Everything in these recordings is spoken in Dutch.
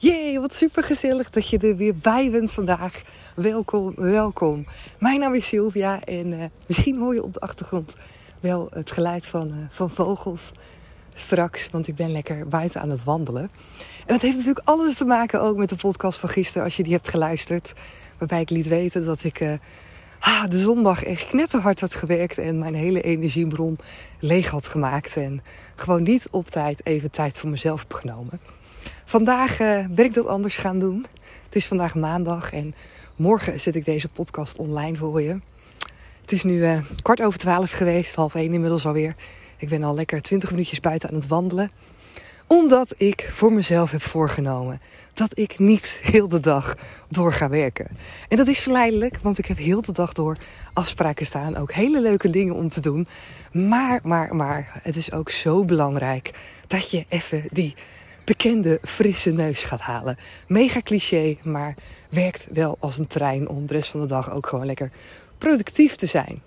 Jee, wat super gezellig dat je er weer bij bent vandaag. Welkom, welkom. Mijn naam is Sylvia en uh, misschien hoor je op de achtergrond wel het geluid van, uh, van vogels straks, want ik ben lekker buiten aan het wandelen. En dat heeft natuurlijk alles te maken ook met de podcast van gisteren, als je die hebt geluisterd. Waarbij ik liet weten dat ik uh, ah, de zondag echt knetterhard had gewerkt en mijn hele energiebron leeg had gemaakt. En gewoon niet op tijd even tijd voor mezelf heb genomen. Vandaag uh, ben ik dat anders gaan doen. Het is vandaag maandag en morgen zet ik deze podcast online voor je. Het is nu uh, kwart over twaalf geweest, half één inmiddels alweer. Ik ben al lekker 20 minuutjes buiten aan het wandelen. Omdat ik voor mezelf heb voorgenomen dat ik niet heel de dag door ga werken. En dat is verleidelijk, want ik heb heel de dag door afspraken staan. Ook hele leuke dingen om te doen. Maar, maar, maar, het is ook zo belangrijk dat je even die bekende frisse neus gaat halen. Mega cliché, maar werkt wel als een trein om de rest van de dag ook gewoon lekker productief te zijn.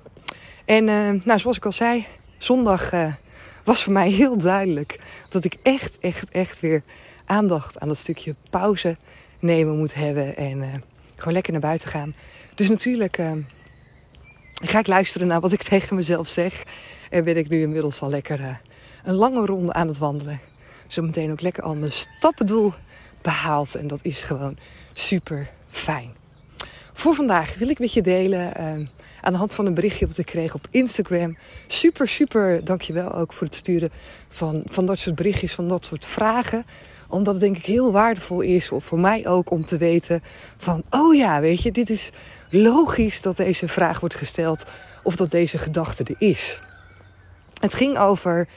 En uh, nou, zoals ik al zei, zondag uh, was voor mij heel duidelijk dat ik echt, echt, echt weer aandacht aan dat stukje pauze nemen moet hebben en uh, gewoon lekker naar buiten gaan. Dus natuurlijk ga ik luisteren naar wat ik tegen mezelf zeg. En ben ik nu inmiddels al lekker een lange ronde aan het wandelen. Zometeen ook lekker al mijn stappendoel behaald. En dat is gewoon super fijn. Voor vandaag wil ik met je delen aan de hand van een berichtje wat ik kreeg op Instagram. Super, super dankjewel ook voor het sturen van, van dat soort berichtjes, van dat soort vragen. Omdat het denk ik heel waardevol is, voor mij ook, om te weten van... Oh ja, weet je, dit is logisch dat deze vraag wordt gesteld of dat deze gedachte er is. Het ging over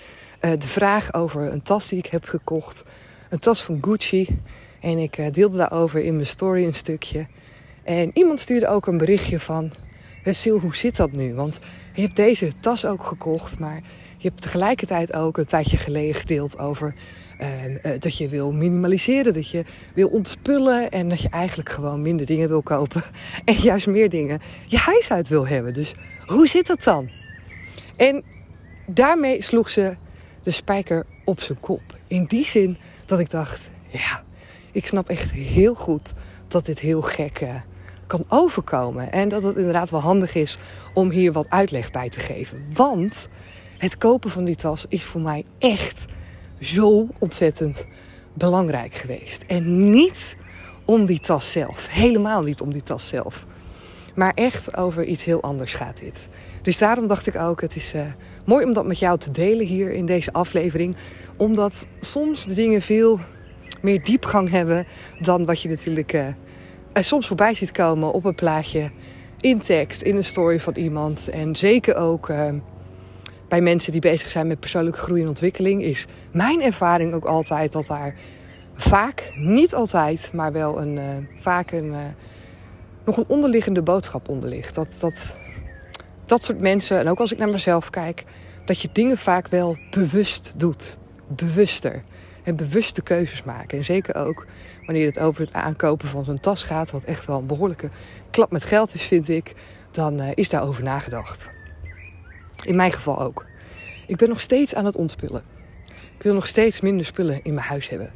de vraag over een tas die ik heb gekocht. Een tas van Gucci. En ik uh, deelde daarover in mijn story een stukje. En iemand stuurde ook een berichtje van... Sil, hoe zit dat nu? Want je hebt deze tas ook gekocht, maar je hebt tegelijkertijd ook een tijdje geleden gedeeld over dat je wil minimaliseren, dat je wil ontspullen en dat je eigenlijk gewoon minder dingen wil kopen en juist meer dingen je huis uit wil hebben. Dus hoe zit dat dan? En daarmee sloeg ze de spijker op zijn kop. In die zin dat ik dacht, ja, ik snap echt heel goed dat dit heel gek uh, kan overkomen. En dat het inderdaad wel handig is om hier wat uitleg bij te geven. Want het kopen van die tas is voor mij echt zo ontzettend belangrijk geweest. En niet om die tas zelf. Helemaal niet om die tas zelf. Maar echt over iets heel anders gaat dit. Dus daarom dacht ik ook, het is uh, mooi om dat met jou te delen hier in deze aflevering. Omdat soms de dingen veel meer diepgang hebben dan wat je natuurlijk uh, soms voorbij ziet komen op een plaatje, in tekst, in een story van iemand. En zeker ook uh, bij mensen die bezig zijn met persoonlijke groei en ontwikkeling, is mijn ervaring ook altijd dat daar vaak, niet altijd, maar wel een, vaak een, nog een onderliggende boodschap onder ligt. Dat, dat, dat soort mensen, en ook als ik naar mezelf kijk, dat je dingen vaak wel bewust doet. Bewuster. En bewuste keuzes maken. En zeker ook wanneer het over het aankopen van zo'n tas gaat, wat echt wel een behoorlijke klap met geld is, vind ik, dan uh, is daarover nagedacht. In mijn geval ook. Ik ben nog steeds aan het ontspullen. Ik wil nog steeds minder spullen in mijn huis hebben.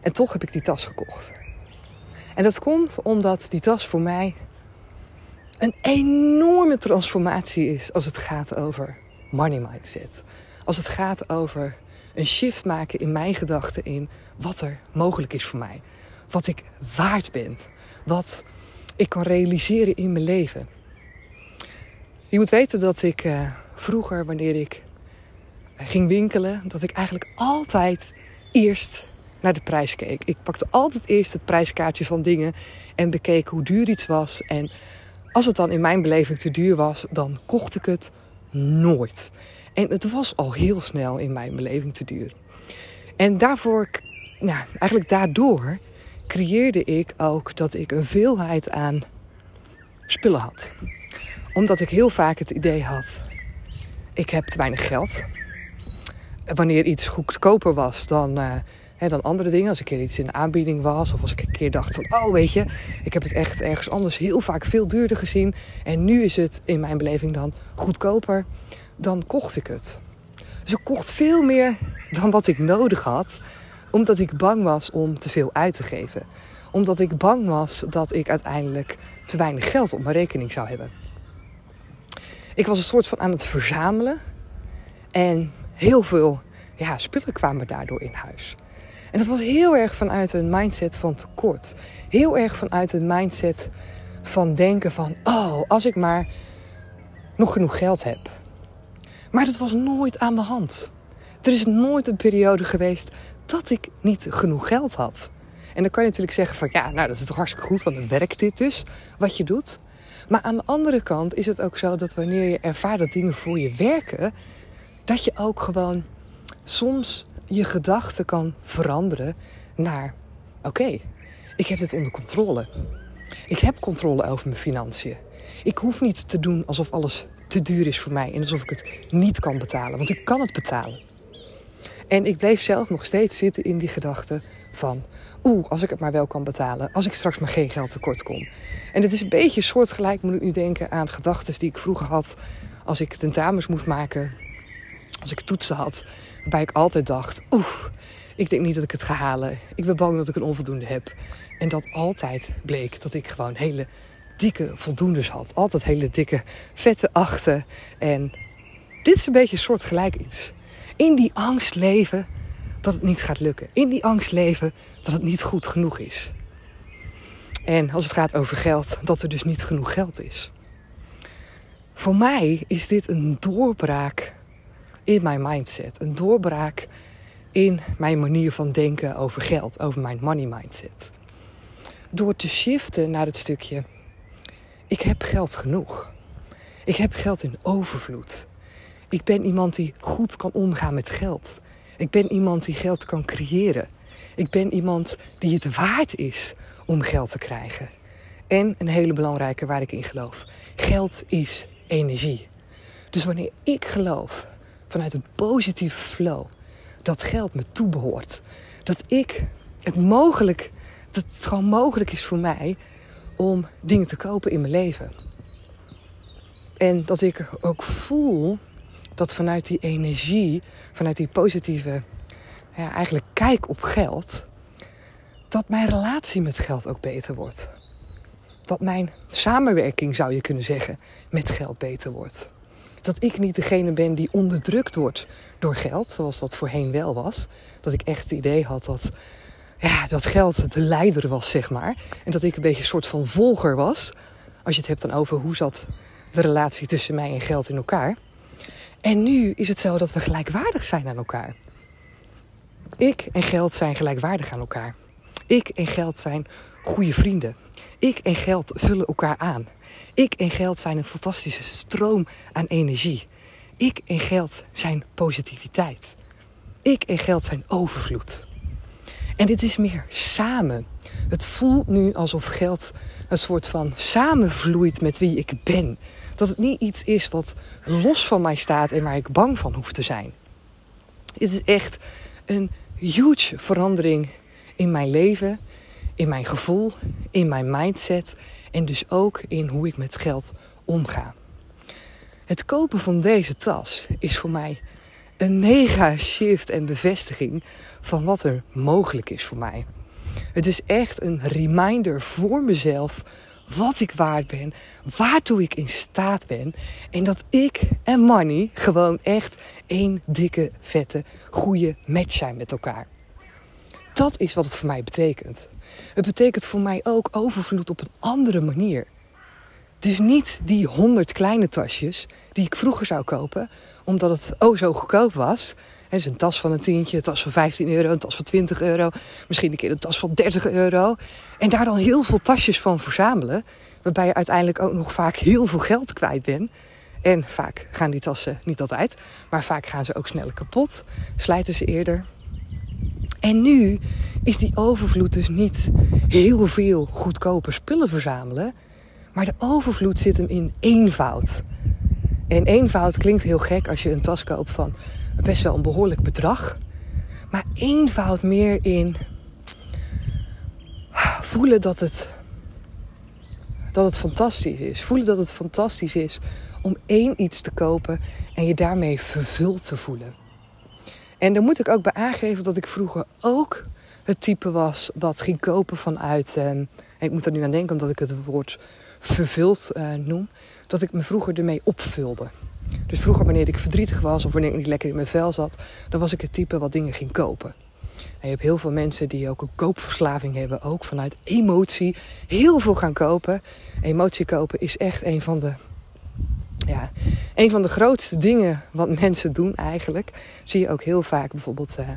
En toch heb ik die tas gekocht. En dat komt omdat die tas voor mij een enorme transformatie is als het gaat over money mindset. Als het gaat over een shift maken in mijn gedachten in wat er mogelijk is voor mij. Wat ik waard ben. Wat ik kan realiseren in mijn leven. Je moet weten dat ik uh, vroeger, wanneer ik ging winkelen, dat ik eigenlijk altijd eerst naar de prijs keek. Ik pakte altijd eerst het prijskaartje van dingen en bekeek hoe duur iets was. En als het dan in mijn beleving te duur was, dan kocht ik het nooit. En het was al heel snel in mijn beleving te duur. En daarvoor, nou, eigenlijk daardoor, creëerde ik ook dat ik een veelheid aan spullen had. Omdat ik heel vaak het idee had: ik heb te weinig geld. Wanneer iets goedkoper was dan. Uh, dan andere dingen. Als ik keer iets in de aanbieding was. Of als ik een keer dacht van, oh weet je, ik heb het echt ergens anders heel vaak veel duurder gezien. En nu is het in mijn beleving dan goedkoper. Dan kocht ik het. Dus ik kocht veel meer dan wat ik nodig had. Omdat ik bang was om te veel uit te geven. Omdat ik bang was dat ik uiteindelijk te weinig geld op mijn rekening zou hebben. Ik was een soort van aan het verzamelen. En heel veel ja, spullen kwamen daardoor in huis. En dat was heel erg vanuit een mindset van tekort. Heel erg vanuit een mindset van denken van... oh, als ik maar nog genoeg geld heb. Maar dat was nooit aan de hand. Er is nooit een periode geweest dat ik niet genoeg geld had. En dan kan je natuurlijk zeggen van ja, nou dat is toch hartstikke goed, want dan werkt dit dus wat je doet. Maar aan de andere kant is het ook zo dat wanneer je ervaart dat dingen voor je werken, dat je ook gewoon soms je gedachten kan veranderen naar: oké, ik heb dit onder controle. Ik heb controle over mijn financiën. Ik hoef niet te doen alsof alles te duur is voor mij en alsof ik het niet kan betalen, want ik kan het betalen. En ik bleef zelf nog steeds zitten in die gedachte van: oeh, als ik het maar wel kan betalen, als ik straks maar geen geld tekort kom. En het is een beetje soortgelijk, moet ik nu denken, aan gedachten die ik vroeger had als ik tentamens moest maken, als ik toetsen had, Waarbij ik altijd dacht, oeh, ik denk niet dat ik het ga halen. Ik ben bang dat ik een onvoldoende heb. En dat altijd bleek dat ik gewoon hele dikke voldoendes had. Altijd hele dikke, vette achten. En dit is een beetje een soort gelijk iets. In die angst leven dat het niet gaat lukken. In die angst leven dat het niet goed genoeg is. En als het gaat over geld, dat er dus niet genoeg geld is. Voor mij is dit een doorbraak in mijn mindset. Een doorbraak in mijn manier van denken over geld, over mijn money mindset. Door te shiften naar het stukje: ik heb geld genoeg. Ik heb geld in overvloed. Ik ben iemand die goed kan omgaan met geld. Ik ben iemand die geld kan creëren. Ik ben iemand die het waard is om geld te krijgen. En een hele belangrijke waar ik in geloof: geld is energie. Dus wanneer ik geloof vanuit een positieve flow. Dat geld me toebehoort. Dat ik het mogelijk, dat het gewoon mogelijk is voor mij om dingen te kopen in mijn leven. En dat ik ook voel dat vanuit die energie, vanuit die positieve, ja, eigenlijk kijk op geld, dat mijn relatie met geld ook beter wordt. Dat mijn samenwerking, zou je kunnen zeggen, met geld beter wordt dat ik niet degene ben die onderdrukt wordt door geld, zoals dat voorheen wel was. Dat ik echt het idee had dat, ja, dat geld de leider was, zeg maar. En dat ik een beetje een soort van volger was. Als je het hebt dan over hoe zat de relatie tussen mij en geld in elkaar. En nu is het zo dat we gelijkwaardig zijn aan elkaar. Ik en geld zijn gelijkwaardig aan elkaar. Ik en geld zijn goede vrienden. Ik en geld vullen elkaar aan. Ik en geld zijn een fantastische stroom aan energie. Ik en geld zijn positiviteit. Ik en geld zijn overvloed. En dit is meer samen. Het voelt nu alsof geld een soort van samenvloeit met wie ik ben. Dat het niet iets is wat los van mij staat en waar ik bang van hoef te zijn. Dit is echt een huge verandering in mijn leven, in mijn gevoel, in mijn mindset en dus ook in hoe ik met geld omga. Het kopen van deze tas is voor mij een mega shift en bevestiging van wat er mogelijk is voor mij. Het is echt een reminder voor mezelf wat ik waard ben, waartoe ik in staat ben en dat ik en money gewoon echt één dikke, vette, goede match zijn met elkaar. Dat is wat het voor mij betekent. Het betekent voor mij ook overvloed op een andere manier. Dus niet die honderd kleine tasjes die ik vroeger zou kopen, omdat het oh zo goedkoop was. Dus een tas van een tientje, een tas van 15 euro, een tas van 20 euro, misschien een keer een tas van 30 euro. En daar dan heel veel tasjes van verzamelen, waarbij je uiteindelijk ook nog vaak heel veel geld kwijt bent. En vaak gaan die tassen, niet altijd, maar vaak gaan ze ook sneller kapot, slijten ze eerder. En nu is die overvloed dus niet heel veel goedkope spullen verzamelen. Maar de overvloed zit hem in eenvoud. En eenvoud klinkt heel gek als je een tas koopt van best wel een behoorlijk bedrag. Maar eenvoud meer in voelen dat het, dat het fantastisch is. Voelen dat het fantastisch is om één iets te kopen en je daarmee vervuld te voelen. En daar moet ik ook bij aangeven dat ik vroeger ook het type was wat ging kopen vanuit. Eh, ik moet er nu aan denken omdat ik het woord vervuld uh, noem. Dat ik me vroeger ermee opvulde. Dus vroeger, wanneer ik verdrietig was of wanneer ik niet lekker in mijn vel zat, dan was ik het type wat dingen ging kopen. En je hebt heel veel mensen die ook een koopverslaving hebben, ook vanuit emotie, heel veel gaan kopen. Emotie kopen is echt een van de ja, een van de grootste dingen wat mensen doen eigenlijk, zie je ook heel vaak bijvoorbeeld uh,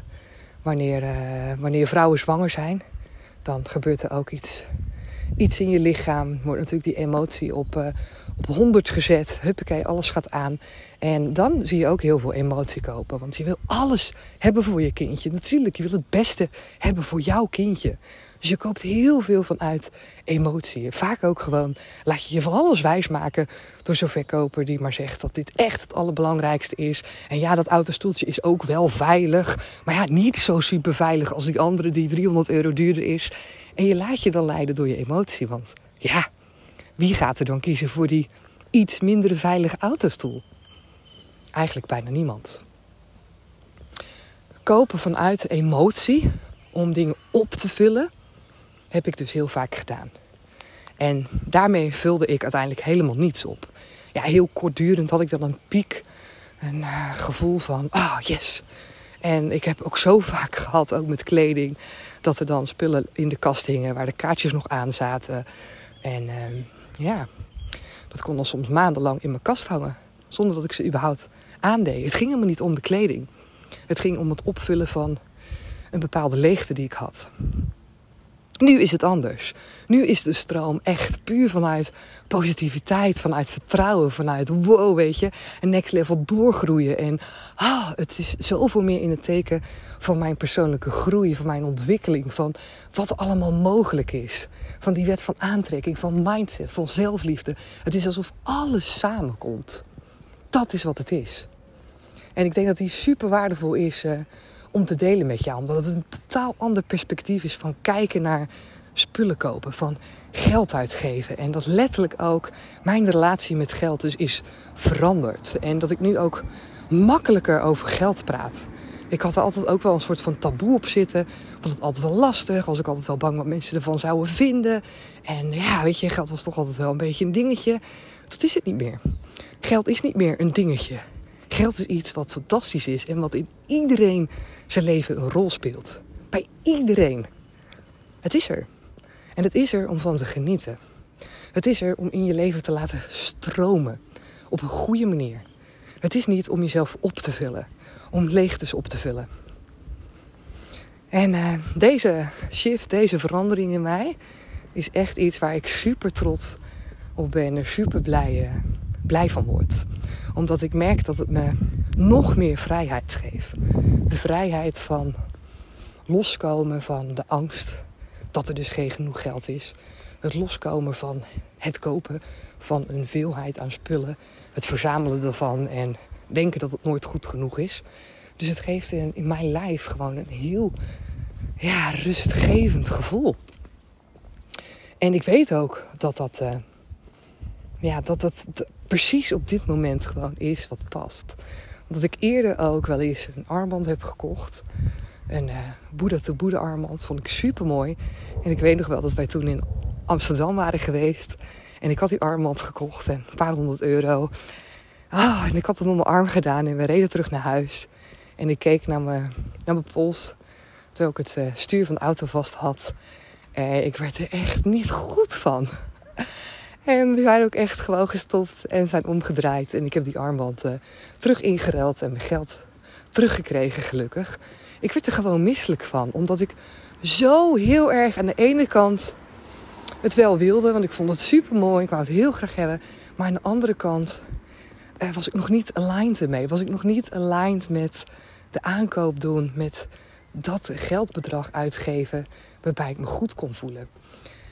wanneer, uh, wanneer vrouwen zwanger zijn. Dan gebeurt er ook iets, iets in je lichaam. Wordt natuurlijk die emotie op, uh, op 100 gezet. Huppakee, alles gaat aan. En dan zie je ook heel veel emotie kopen. Want je wil alles hebben voor je kindje. Natuurlijk, je wil het beste hebben voor jouw kindje. Dus je koopt heel veel vanuit emotie. Vaak ook gewoon laat je je van alles wijsmaken door zo'n verkoper die maar zegt dat dit echt het allerbelangrijkste is. En ja, dat autostoeltje is ook wel veilig. Maar ja, niet zo super veilig als die andere die 300 euro duurder is. En je laat je dan leiden door je emotie. Want ja, wie gaat er dan kiezen voor die iets minder veilige autostoel? Eigenlijk bijna niemand. Kopen vanuit emotie om dingen op te vullen heb ik dus heel vaak gedaan. En daarmee vulde ik uiteindelijk helemaal niets op. Ja, heel kortdurend had ik dan een piek, een uh, gevoel van, ah oh, yes. En ik heb ook zo vaak gehad, ook met kleding, dat er dan spullen in de kast hingen waar de kaartjes nog aan zaten. En uh, ja, dat kon dan soms maandenlang in mijn kast hangen, zonder dat ik ze überhaupt aandeed. Het ging helemaal niet om de kleding. Het ging om het opvullen van een bepaalde leegte die ik had. Nu is het anders. Nu is de stroom echt puur vanuit positiviteit, vanuit vertrouwen, vanuit wow, weet je, een next level doorgroeien. En ah, het is zoveel meer in het teken van mijn persoonlijke groei, van mijn ontwikkeling, van wat allemaal mogelijk is. Van die wet van aantrekking, van mindset, van zelfliefde. Het is alsof alles samenkomt. Dat is wat het is. En ik denk dat die super waardevol is. Uh, om te delen met jou. Omdat het een totaal ander perspectief is van kijken naar spullen kopen, van geld uitgeven. En dat letterlijk ook mijn relatie met geld dus is veranderd. En dat ik nu ook makkelijker over geld praat. Ik had er altijd ook wel een soort van taboe op zitten. Vond het altijd wel lastig. Was ik altijd wel bang wat mensen ervan zouden vinden. En ja, weet je, geld was toch altijd wel een beetje een dingetje. Dat is het niet meer. Geld is niet meer een dingetje. Geld is iets wat fantastisch is en wat in iedereen zijn leven een rol speelt. Bij iedereen. Het is er. En het is er om van te genieten. Het is er om in je leven te laten stromen. Op een goede manier. Het is niet om jezelf op te vullen. Om leegtes op te vullen. En uh, deze shift, deze verandering in mij, is echt iets waar ik super trots op ben en super blij, uh, blij van word. Omdat ik merk dat het me nog meer vrijheid geeft. De vrijheid van loskomen van de angst dat er dus geen genoeg geld is. Het loskomen van het kopen van een veelheid aan spullen. Het verzamelen ervan en denken dat het nooit goed genoeg is. Dus het geeft in, mijn lijf gewoon een heel ja, rustgevend gevoel. En ik weet ook dat dat, uh, ja, dat, dat precies op dit moment gewoon is wat past. Omdat ik eerder ook wel eens een armband heb gekocht. Een uh, Boeddha te Boeddha armband. Vond ik super mooi. En ik weet nog wel dat wij toen in Amsterdam waren geweest. En ik had die armband gekocht. En een paar honderd euro. Ah, en ik had hem om mijn arm gedaan. En we reden terug naar huis. En ik keek naar mijn, naar mijn pols. Terwijl ik het uh, stuur van de auto vast had. En ik werd er echt niet goed van. En we zijn ook echt gewoon gestopt en zijn omgedraaid. En ik heb die armband uh, terug ingeruild en mijn geld teruggekregen, gelukkig. Ik werd er gewoon misselijk van, omdat ik zo heel erg aan de ene kant het wel wilde, want ik vond het super mooi, ik wou het heel graag hebben. Maar aan de andere kant uh, was ik nog niet aligned ermee. Was ik nog niet aligned met de aankoop doen, met dat geldbedrag uitgeven waarbij ik me goed kon voelen.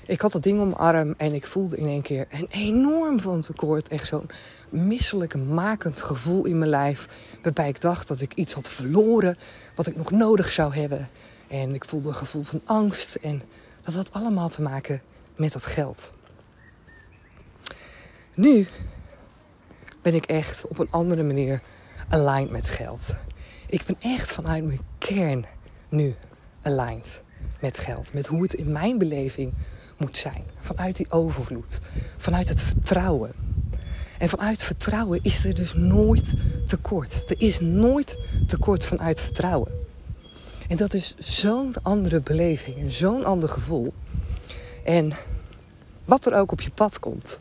Ik had dat ding om arm en ik voelde in één keer een enorm van tekort. Echt zo'n misselijk makend gevoel in mijn lijf. Waarbij ik dacht dat ik iets had verloren wat ik nog nodig zou hebben. En ik voelde een gevoel van angst. En dat had allemaal te maken met dat geld. Nu ben ik echt op een andere manier aligned met geld. Ik ben echt vanuit mijn kern nu aligned met geld. Met hoe het in mijn beleving moet zijn. Vanuit die overvloed. Vanuit het vertrouwen. En vanuit vertrouwen is er dus nooit tekort. Er is nooit tekort vanuit vertrouwen. En dat is zo'n andere beleving zo'n ander gevoel. En wat er ook op je pad komt.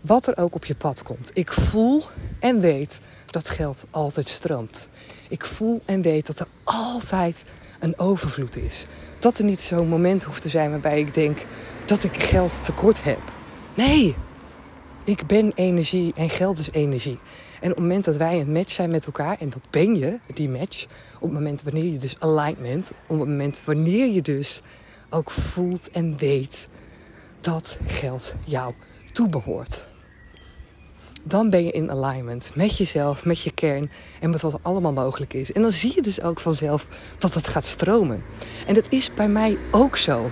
Wat er ook op je pad komt. Ik voel en weet dat geld altijd stroomt. Ik voel en weet dat er altijd een overvloed is. Dat er niet zo'n moment hoeft te zijn waarbij ik denk dat ik geld tekort heb. Nee, ik ben energie en geld is energie. En op het moment dat wij een match zijn met elkaar, en dat ben je, die match, op het moment wanneer je dus alignment, op het moment wanneer je dus ook voelt en weet dat geld jou toebehoort dan ben je in alignment met jezelf, met je kern en met wat allemaal mogelijk is. En dan zie je dus ook vanzelf dat het gaat stromen. En dat is bij mij ook zo.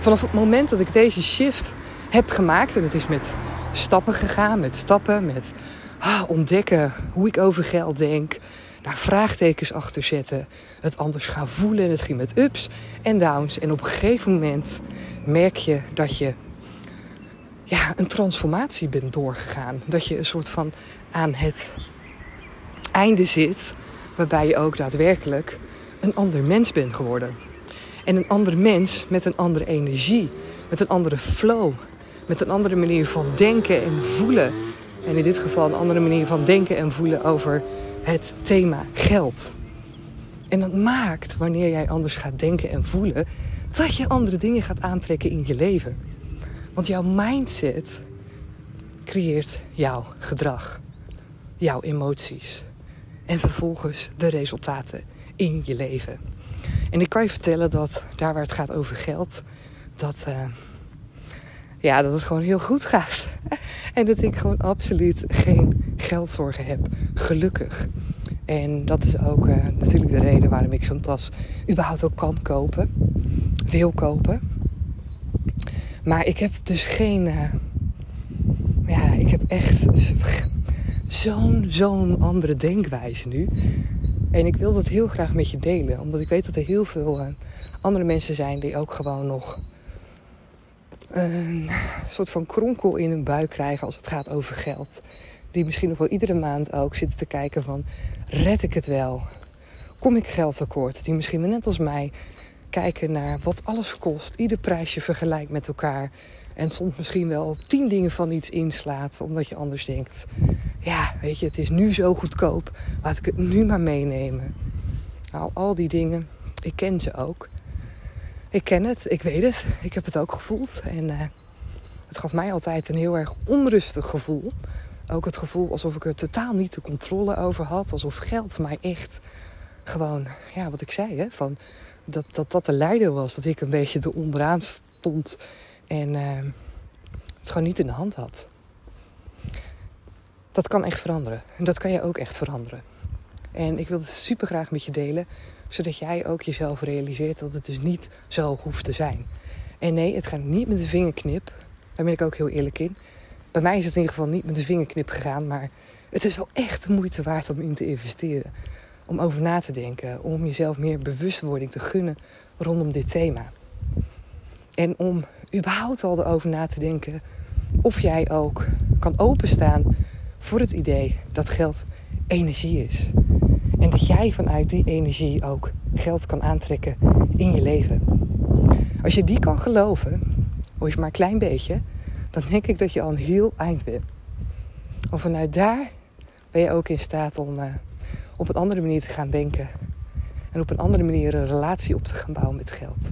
Vanaf het moment dat ik deze shift heb gemaakt, en het is met stappen gegaan, met stappen, met ah, ontdekken hoe ik over geld denk, daar vraagtekens achter zetten, het anders gaan voelen. En het ging met ups en downs. En op een gegeven moment merk je dat je ja, een transformatie bent doorgegaan. Dat je een soort van aan het einde zit, waarbij je ook daadwerkelijk een ander mens bent geworden. En een ander mens met een andere energie, met een andere flow, met een andere manier van denken en voelen. En in dit geval een andere manier van denken en voelen over het thema geld. En dat maakt, wanneer jij anders gaat denken en voelen, dat je andere dingen gaat aantrekken in je leven. Want jouw mindset creëert jouw gedrag, jouw emoties en vervolgens de resultaten in je leven. En ik kan je vertellen dat daar waar het gaat over geld, dat, uh, ja, dat het gewoon heel goed gaat. en dat ik gewoon absoluut geen geldzorgen heb, gelukkig. En dat is ook uh, natuurlijk de reden waarom ik zo'n tas überhaupt ook kan kopen, wil kopen. Maar ik heb dus geen. Uh, ja, ik heb echt zo'n zo'n andere denkwijze nu. En ik wil dat heel graag met je delen. Omdat ik weet dat er heel veel uh, andere mensen zijn die ook gewoon nog een soort van kronkel in hun buik krijgen als het gaat over geld. Die misschien nog wel iedere maand ook zitten te kijken van red ik het wel? Kom ik geld tekort? Die misschien net als mij kijken naar wat alles kost. Ieder prijsje vergelijkt met elkaar. En soms misschien wel tien dingen van iets inslaat. Omdat je anders denkt. Ja, weet je, het is nu zo goedkoop. Laat ik het nu maar meenemen. Nou, al die dingen. Ik ken ze ook. Ik ken het, ik weet het. Ik heb het ook gevoeld. En uh, het gaf mij altijd een heel erg onrustig gevoel. Ook het gevoel alsof ik er totaal niet de controle over had. Alsof geld mij echt gewoon, ja, wat ik zei, hè, van dat, dat dat de leider was. Dat ik een beetje er onderaan stond en uh, het gewoon niet in de hand had. Dat kan echt veranderen. En dat kan je ook echt veranderen. En ik wil het super graag met je delen, zodat jij ook jezelf realiseert dat het dus niet zo hoeft te zijn. En nee, het gaat niet met de vingerknip. Daar ben ik ook heel eerlijk in. Bij mij is het in ieder geval niet met de vingerknip gegaan, maar het is wel echt de moeite waard om in te investeren. Om over na te denken, om jezelf meer bewustwording te gunnen rondom dit thema. En om überhaupt al erover na te denken of jij ook kan openstaan voor het idee dat geld energie is. En dat jij vanuit die energie ook geld kan aantrekken in je leven. Als je die kan geloven, is maar een klein beetje, dan denk ik dat je al een heel eind bent. Of vanuit daar ben je ook in staat om uh, op een andere manier te gaan denken. En op een andere manier een relatie op te gaan bouwen met geld.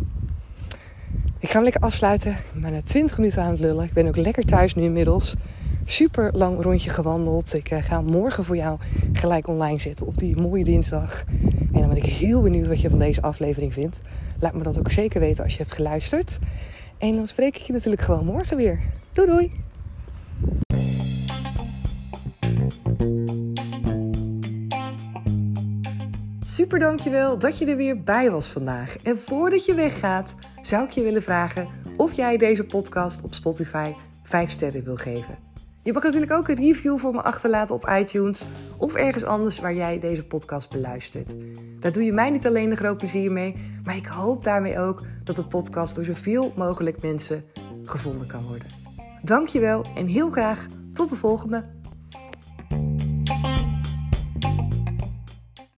Ik ga hem lekker afsluiten. Ik ben bijna 20 minuten aan het lullen. Ik ben ook lekker thuis nu inmiddels. Super lang rondje gewandeld. Ik uh, ga morgen voor jou gelijk online zetten op die mooie dinsdag. En dan ben ik heel benieuwd wat je van deze aflevering vindt. Laat me dat ook zeker weten als je hebt geluisterd. En dan spreek ik je natuurlijk gewoon morgen weer. Doei doei! Super dankjewel dat je er weer bij was vandaag. En voordat je weggaat, zou ik je willen vragen of jij deze podcast op Spotify 5 sterren wil geven. Je mag natuurlijk ook een review voor me achterlaten op iTunes of ergens anders waar jij deze podcast beluistert. Daar doe je mij niet alleen een groot plezier mee, maar ik hoop daarmee ook dat de podcast door zoveel mogelijk mensen gevonden kan worden. Dankjewel en heel graag tot de volgende.